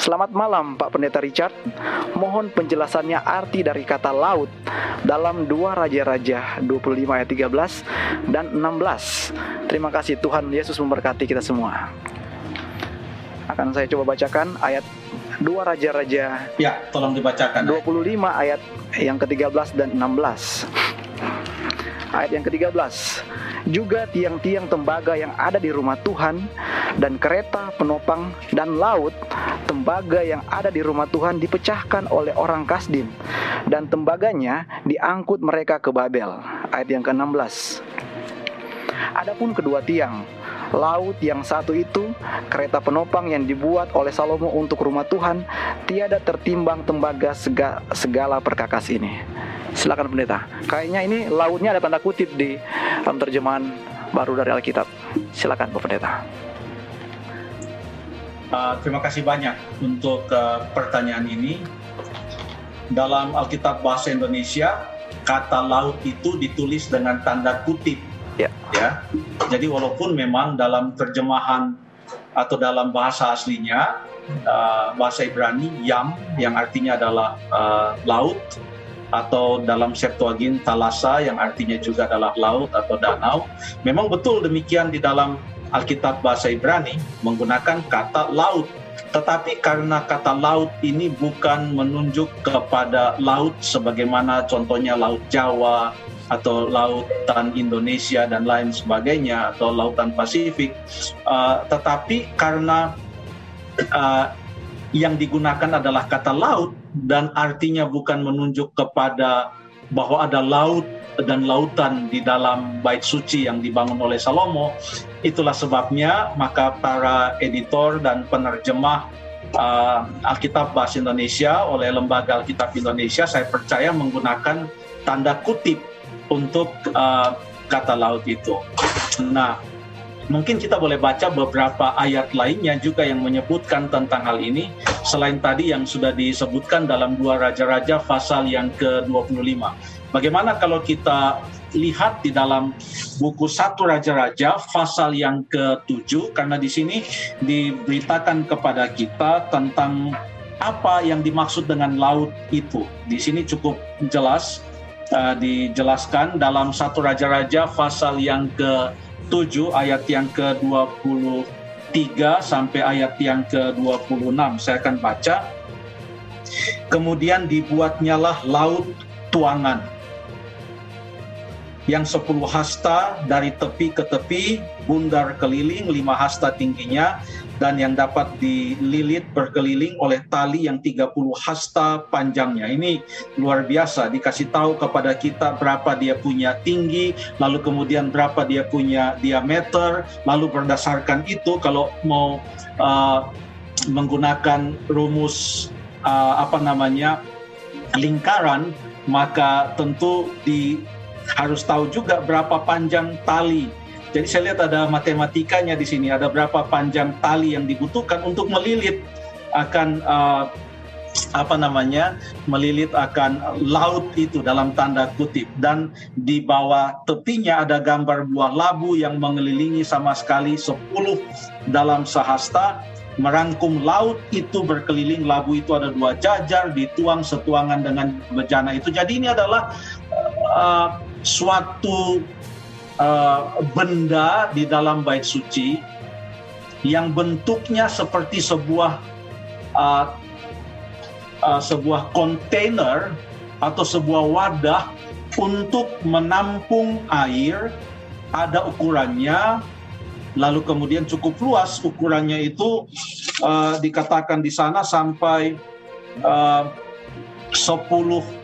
Selamat malam Pak Pendeta Richard. Mohon penjelasannya arti dari kata laut dalam dua Raja-Raja 25 ayat 13 dan 16. Terima kasih Tuhan Yesus memberkati kita semua. Akan saya coba bacakan ayat dua Raja-Raja Ya, tolong dibacakan. 25 ayat yang ke-13 dan 16. Ayat yang ke-13. Juga tiang-tiang tembaga yang ada di rumah Tuhan dan kereta penopang dan laut tembaga yang ada di rumah Tuhan dipecahkan oleh orang Kasdim dan tembaganya diangkut mereka ke Babel. Ayat yang ke-16. Adapun kedua tiang laut yang satu itu, kereta penopang yang dibuat oleh Salomo untuk rumah Tuhan, tiada tertimbang tembaga sega- segala perkakas ini. Silakan pendeta. Kayaknya ini lautnya ada tanda kutip di dalam terjemahan baru dari Alkitab. Silakan Pak Pendeta. Uh, terima kasih banyak untuk uh, pertanyaan ini. Dalam Alkitab Bahasa Indonesia, kata laut itu ditulis dengan tanda kutip. Ya. Ya. Jadi walaupun memang dalam terjemahan atau dalam bahasa aslinya uh, bahasa Ibrani yam yang artinya adalah uh, laut atau dalam Septuagint talasa yang artinya juga adalah laut atau danau. Memang betul demikian di dalam Alkitab bahasa Ibrani menggunakan kata laut. Tetapi karena kata laut ini bukan menunjuk kepada laut sebagaimana contohnya laut Jawa atau lautan Indonesia dan lain sebagainya atau lautan Pasifik, uh, tetapi karena uh, yang digunakan adalah kata laut dan artinya bukan menunjuk kepada bahwa ada laut dan lautan di dalam bait suci yang dibangun oleh Salomo. Itulah sebabnya maka para editor dan penerjemah uh, Alkitab Bahasa Indonesia oleh Lembaga Alkitab Indonesia saya percaya menggunakan tanda kutip untuk uh, kata laut itu. Nah, mungkin kita boleh baca beberapa ayat lainnya juga yang menyebutkan tentang hal ini selain tadi yang sudah disebutkan dalam dua raja-raja pasal yang ke-25. Bagaimana kalau kita lihat di dalam buku satu raja-raja pasal yang ke-7 karena di sini diberitakan kepada kita tentang apa yang dimaksud dengan laut itu. Di sini cukup jelas uh, dijelaskan dalam satu raja-raja pasal yang ke-7 ayat yang ke-23 sampai ayat yang ke-26. Saya akan baca. Kemudian dibuatnyalah laut tuangan yang 10 hasta dari tepi ke tepi, bundar keliling 5 hasta tingginya, dan yang dapat dililit berkeliling oleh tali yang 30 hasta panjangnya. Ini luar biasa, dikasih tahu kepada kita berapa dia punya tinggi, lalu kemudian berapa dia punya diameter, lalu berdasarkan itu kalau mau uh, menggunakan rumus uh, apa namanya lingkaran, maka tentu di harus tahu juga berapa panjang tali. Jadi saya lihat ada matematikanya di sini, ada berapa panjang tali yang dibutuhkan untuk melilit akan uh, apa namanya melilit akan laut itu dalam tanda kutip. Dan di bawah tepinya ada gambar buah labu yang mengelilingi sama sekali 10 dalam sehasta. Merangkum laut itu berkeliling labu itu ada dua jajar dituang setuangan dengan bejana itu. Jadi ini adalah uh, suatu uh, benda di dalam bait suci yang bentuknya seperti sebuah uh, uh, sebuah kontainer atau sebuah wadah untuk menampung air ada ukurannya lalu kemudian cukup luas ukurannya itu uh, dikatakan di sana sampai uh, 10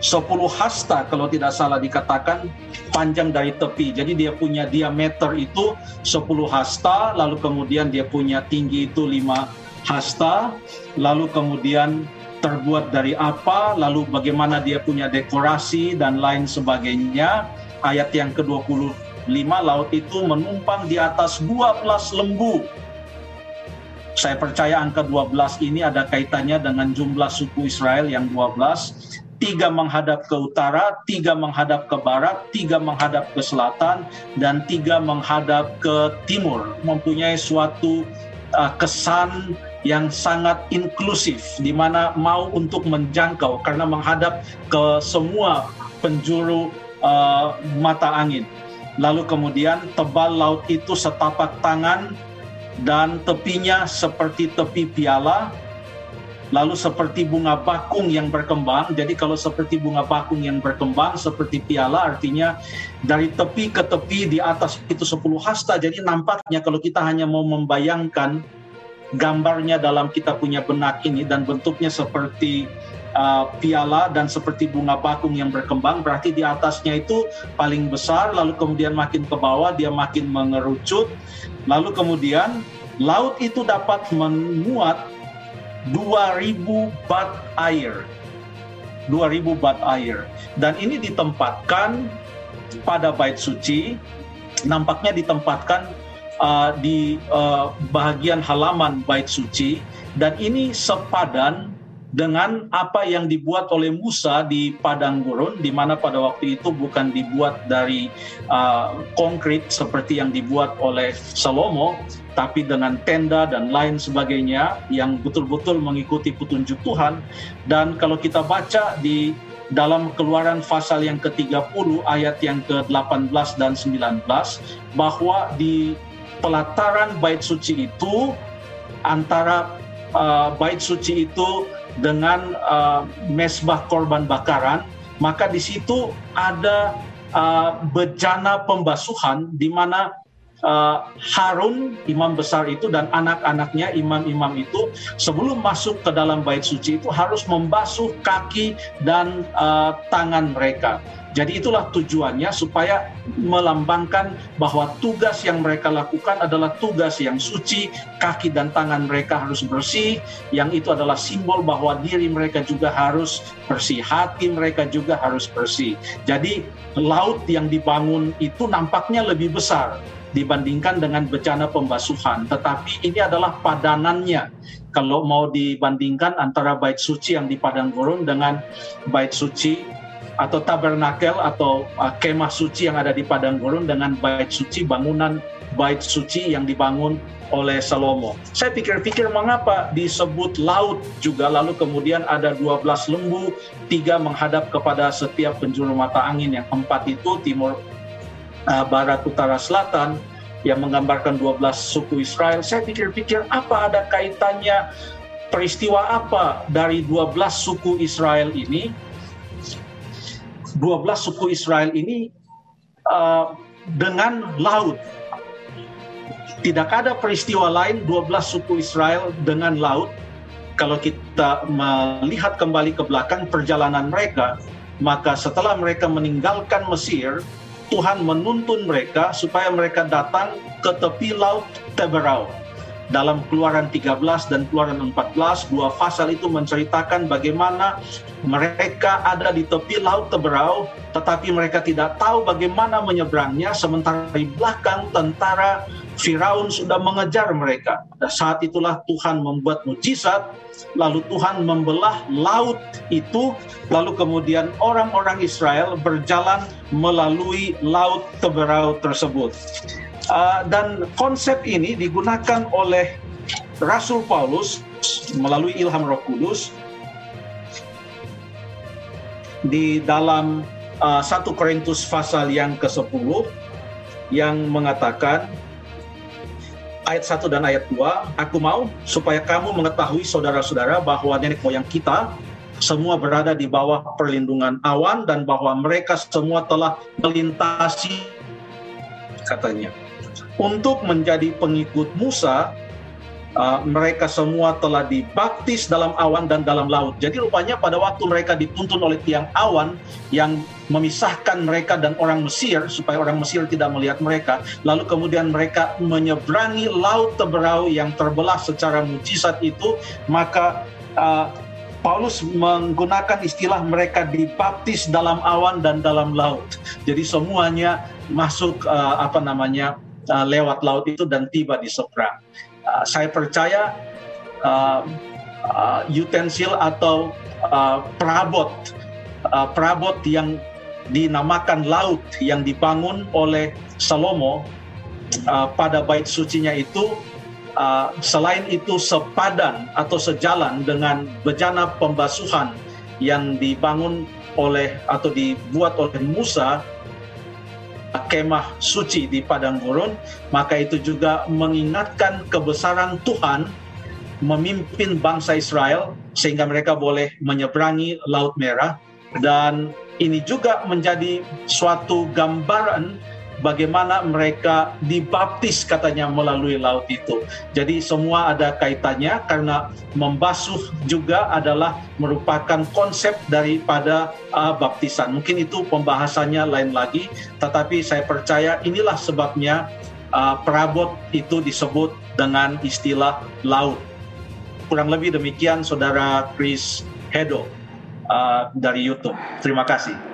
10 hasta kalau tidak salah dikatakan panjang dari tepi. Jadi dia punya diameter itu 10 hasta, lalu kemudian dia punya tinggi itu 5 hasta, lalu kemudian terbuat dari apa, lalu bagaimana dia punya dekorasi dan lain sebagainya. Ayat yang ke-25 laut itu menumpang di atas 12 lembu. Saya percaya angka 12 ini ada kaitannya dengan jumlah suku Israel yang 12 tiga menghadap ke utara, tiga menghadap ke barat, tiga menghadap ke selatan, dan tiga menghadap ke timur. Mempunyai suatu uh, kesan yang sangat inklusif di mana mau untuk menjangkau karena menghadap ke semua penjuru uh, mata angin. Lalu kemudian tebal laut itu setapak tangan dan tepinya seperti tepi piala lalu seperti bunga bakung yang berkembang. Jadi kalau seperti bunga bakung yang berkembang seperti piala artinya dari tepi ke tepi di atas itu 10 hasta. Jadi nampaknya kalau kita hanya mau membayangkan gambarnya dalam kita punya benak ini dan bentuknya seperti uh, piala dan seperti bunga bakung yang berkembang berarti di atasnya itu paling besar lalu kemudian makin ke bawah dia makin mengerucut lalu kemudian laut itu dapat memuat 2000 bat air. 2000 bat air. Dan ini ditempatkan pada bait suci, nampaknya ditempatkan uh, di uh, bahagian halaman bait suci dan ini sepadan dengan apa yang dibuat oleh Musa di padang gurun, di mana pada waktu itu bukan dibuat dari uh, konkrit seperti yang dibuat oleh Salomo, tapi dengan tenda dan lain sebagainya yang betul-betul mengikuti petunjuk Tuhan. Dan kalau kita baca di dalam keluaran pasal yang ke-30 ayat yang ke-18 dan 19 bahwa di pelataran bait suci itu antara uh, bait suci itu dengan uh, mesbah korban bakaran, maka di situ ada uh, bejana pembasuhan di mana uh, Harun imam besar itu dan anak-anaknya imam-imam itu sebelum masuk ke dalam bait suci itu harus membasuh kaki dan uh, tangan mereka. Jadi itulah tujuannya supaya melambangkan bahwa tugas yang mereka lakukan adalah tugas yang suci, kaki dan tangan mereka harus bersih, yang itu adalah simbol bahwa diri mereka juga harus bersih, hati mereka juga harus bersih. Jadi laut yang dibangun itu nampaknya lebih besar dibandingkan dengan bencana pembasuhan, tetapi ini adalah padanannya kalau mau dibandingkan antara bait suci yang di padang gurun dengan bait suci atau tabernakel atau uh, kemah suci yang ada di padang gurun dengan bait suci bangunan bait suci yang dibangun oleh Salomo. Saya pikir-pikir mengapa disebut laut juga lalu kemudian ada 12 lembu, tiga menghadap kepada setiap penjuru mata angin yang empat itu timur uh, barat utara selatan yang menggambarkan 12 suku Israel. Saya pikir-pikir apa ada kaitannya peristiwa apa dari 12 suku Israel ini 12 suku Israel ini uh, dengan laut. Tidak ada peristiwa lain 12 suku Israel dengan laut. Kalau kita melihat kembali ke belakang perjalanan mereka, maka setelah mereka meninggalkan Mesir, Tuhan menuntun mereka supaya mereka datang ke tepi laut Teberau dalam Keluaran 13 dan Keluaran 14 dua pasal itu menceritakan bagaimana mereka ada di tepi laut Teberau tetapi mereka tidak tahu bagaimana menyeberangnya sementara di belakang tentara Firaun sudah mengejar mereka. Dan saat itulah Tuhan membuat mujizat lalu Tuhan membelah laut itu lalu kemudian orang-orang Israel berjalan melalui laut Teberau tersebut. Uh, dan konsep ini digunakan oleh Rasul Paulus melalui ilham Roh Kudus di dalam uh, 1 Korintus pasal yang ke-10 yang mengatakan ayat 1 dan ayat 2, aku mau supaya kamu mengetahui saudara-saudara bahwa nenek moyang kita semua berada di bawah perlindungan awan dan bahwa mereka semua telah melintasi katanya untuk menjadi pengikut Musa, uh, mereka semua telah dibaptis dalam awan dan dalam laut. Jadi rupanya pada waktu mereka dituntun oleh tiang awan yang memisahkan mereka dan orang Mesir supaya orang Mesir tidak melihat mereka, lalu kemudian mereka menyeberangi laut Teberau yang terbelah secara mujizat itu, maka uh, Paulus menggunakan istilah mereka dibaptis dalam awan dan dalam laut. Jadi semuanya masuk uh, apa namanya uh, lewat laut itu dan tiba di seberang. Uh, saya percaya uh, uh, utensil atau uh, perabot uh, perabot yang dinamakan laut yang dibangun oleh Salomo uh, pada bait sucinya itu uh, selain itu sepadan atau sejalan dengan bejana pembasuhan yang dibangun oleh atau dibuat oleh Musa kemah suci di padang gurun maka itu juga mengingatkan kebesaran Tuhan memimpin bangsa Israel sehingga mereka boleh menyeberangi Laut Merah. Dan ini juga menjadi suatu gambaran bagaimana mereka dibaptis katanya melalui laut itu. Jadi semua ada kaitannya karena membasuh juga adalah merupakan konsep daripada uh, baptisan. Mungkin itu pembahasannya lain lagi, tetapi saya percaya inilah sebabnya uh, perabot itu disebut dengan istilah laut. Kurang lebih demikian saudara Chris Hedo uh, dari YouTube. Terima kasih.